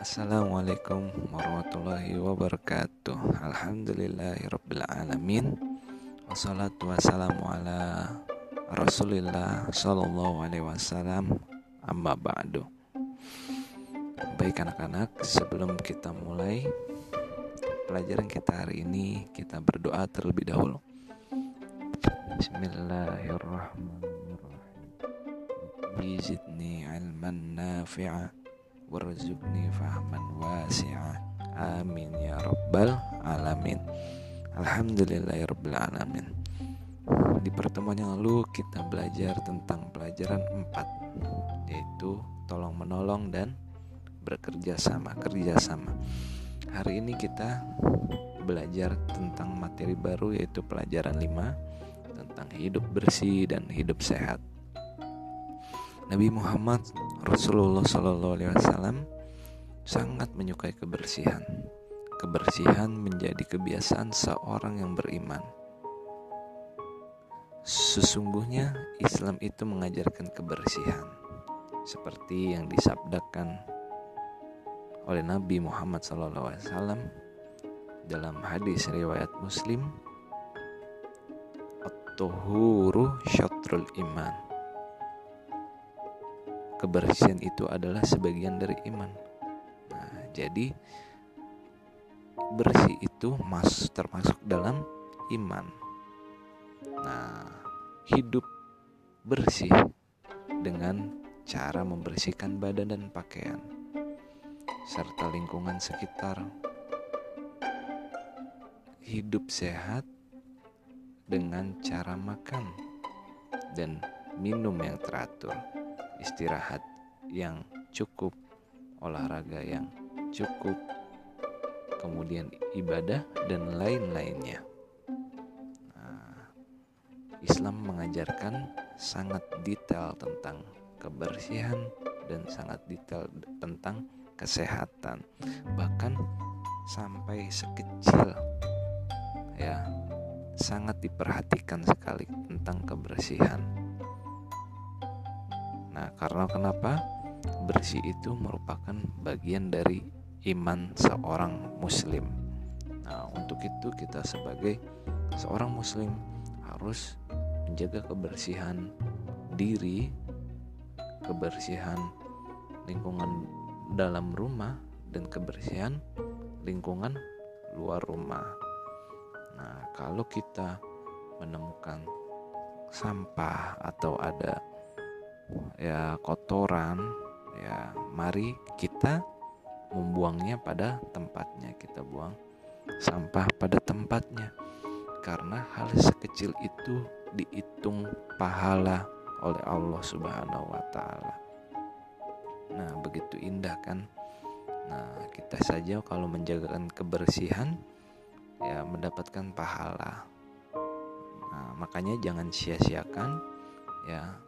Assalamualaikum warahmatullahi wabarakatuh. Alhamdulillahirrabbilalamin Wassalatu wassalamu ala rasulillah Sallallahu alaihi wasallam. Amma ba'du. Baik anak-anak sebelum kita mulai Pelajaran kita hari ini Kita berdoa terlebih dahulu. Bismillahirrahmanirrahim. Bizidni ilman nafi'ah warzuqni fahman wasi'a amin ya rabbal alamin. Alhamdulillahirabbil alamin. Di pertemuan yang lalu kita belajar tentang pelajaran 4 yaitu tolong menolong dan bekerja sama kerja sama. Hari ini kita belajar tentang materi baru yaitu pelajaran 5 tentang hidup bersih dan hidup sehat. Nabi Muhammad Rasulullah Shallallahu Alaihi Wasallam sangat menyukai kebersihan. Kebersihan menjadi kebiasaan seorang yang beriman. Sesungguhnya Islam itu mengajarkan kebersihan, seperti yang disabdakan oleh Nabi Muhammad SAW dalam hadis riwayat Muslim, "At-tuhuru syatrul iman." Kebersihan itu adalah sebagian dari iman. Nah, jadi bersih itu mas termasuk dalam iman. Nah, hidup bersih dengan cara membersihkan badan dan pakaian serta lingkungan sekitar. Hidup sehat dengan cara makan dan minum yang teratur istirahat yang cukup, olahraga yang cukup, kemudian ibadah dan lain-lainnya. Nah, Islam mengajarkan sangat detail tentang kebersihan dan sangat detail tentang kesehatan, bahkan sampai sekecil ya sangat diperhatikan sekali tentang kebersihan Nah, karena kenapa? Bersih itu merupakan bagian dari iman seorang muslim. Nah, untuk itu kita sebagai seorang muslim harus menjaga kebersihan diri, kebersihan lingkungan dalam rumah dan kebersihan lingkungan luar rumah. Nah, kalau kita menemukan sampah atau ada ya kotoran ya mari kita membuangnya pada tempatnya kita buang sampah pada tempatnya karena hal sekecil itu dihitung pahala oleh Allah Subhanahu wa taala. Nah, begitu indah kan? Nah, kita saja kalau menjagakan kebersihan ya mendapatkan pahala. Nah, makanya jangan sia-siakan ya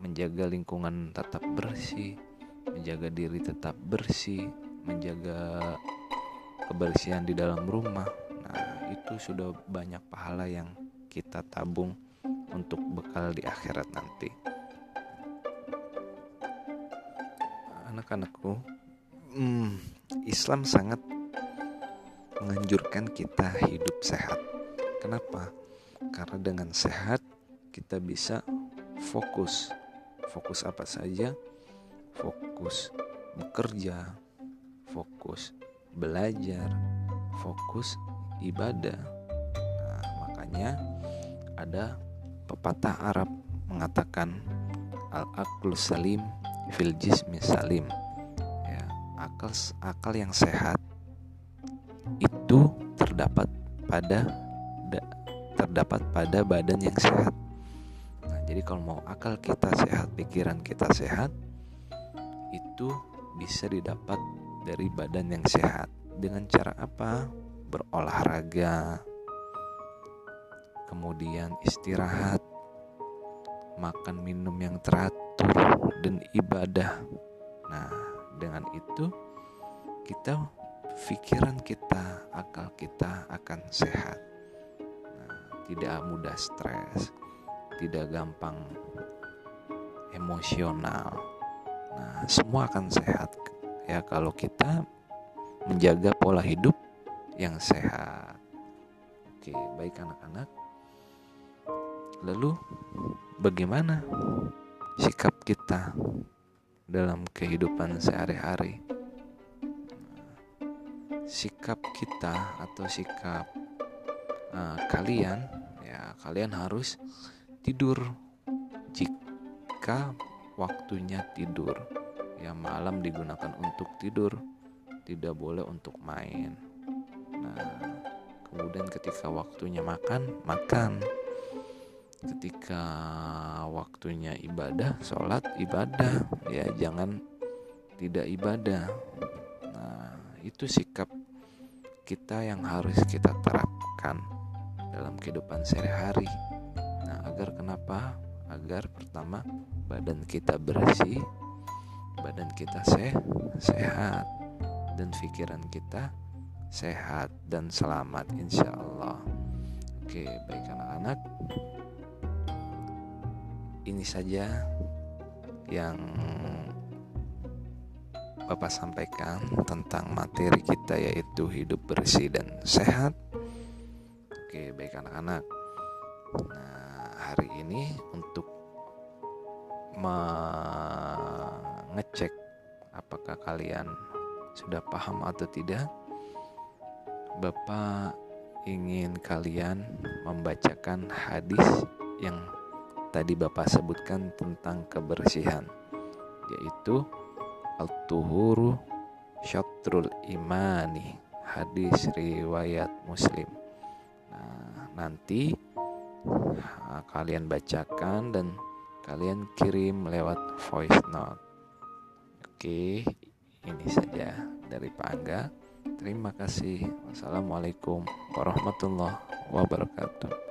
menjaga lingkungan tetap bersih, menjaga diri tetap bersih, menjaga kebersihan di dalam rumah. Nah, itu sudah banyak pahala yang kita tabung untuk bekal di akhirat nanti. Anak-anakku, hmm, Islam sangat menganjurkan kita hidup sehat. Kenapa? Karena dengan sehat kita bisa fokus fokus apa saja? Fokus bekerja fokus belajar fokus ibadah. Nah, makanya ada pepatah Arab mengatakan al aklu salim fil jismi salim. Ya akal akal yang sehat itu terdapat pada terdapat pada badan yang sehat jadi kalau mau akal kita sehat, pikiran kita sehat, itu bisa didapat dari badan yang sehat. Dengan cara apa? Berolahraga, kemudian istirahat, makan minum yang teratur, dan ibadah. Nah, dengan itu kita pikiran kita, akal kita akan sehat. Nah, tidak mudah stres tidak gampang emosional. Nah, semua akan sehat ya kalau kita menjaga pola hidup yang sehat. Oke, baik anak-anak. Lalu bagaimana sikap kita dalam kehidupan sehari-hari? Sikap kita atau sikap uh, kalian ya kalian harus tidur. Jika waktunya tidur ya malam digunakan untuk tidur tidak boleh untuk main. Nah kemudian ketika waktunya makan makan. Ketika waktunya ibadah sholat ibadah. Ya jangan tidak ibadah. Nah itu sikap kita yang harus kita terapkan dalam kehidupan sehari-hari agar kenapa agar pertama badan kita bersih badan kita seh sehat dan pikiran kita sehat dan selamat insya Allah oke baik anak-anak ini saja yang Bapak sampaikan tentang materi kita yaitu hidup bersih dan sehat. Oke, baik anak-anak. Nah, hari ini untuk mengecek apakah kalian sudah paham atau tidak, Bapak ingin kalian membacakan hadis yang tadi Bapak sebutkan tentang kebersihan, yaitu Al-Tuhuru Syatrul Imani Hadis riwayat Muslim. Nah nanti Kalian bacakan dan Kalian kirim lewat voice note. Oke Ini saja dari Pak Angga. Terima kasih. Wassalamualaikum warahmatullahi wabarakatuh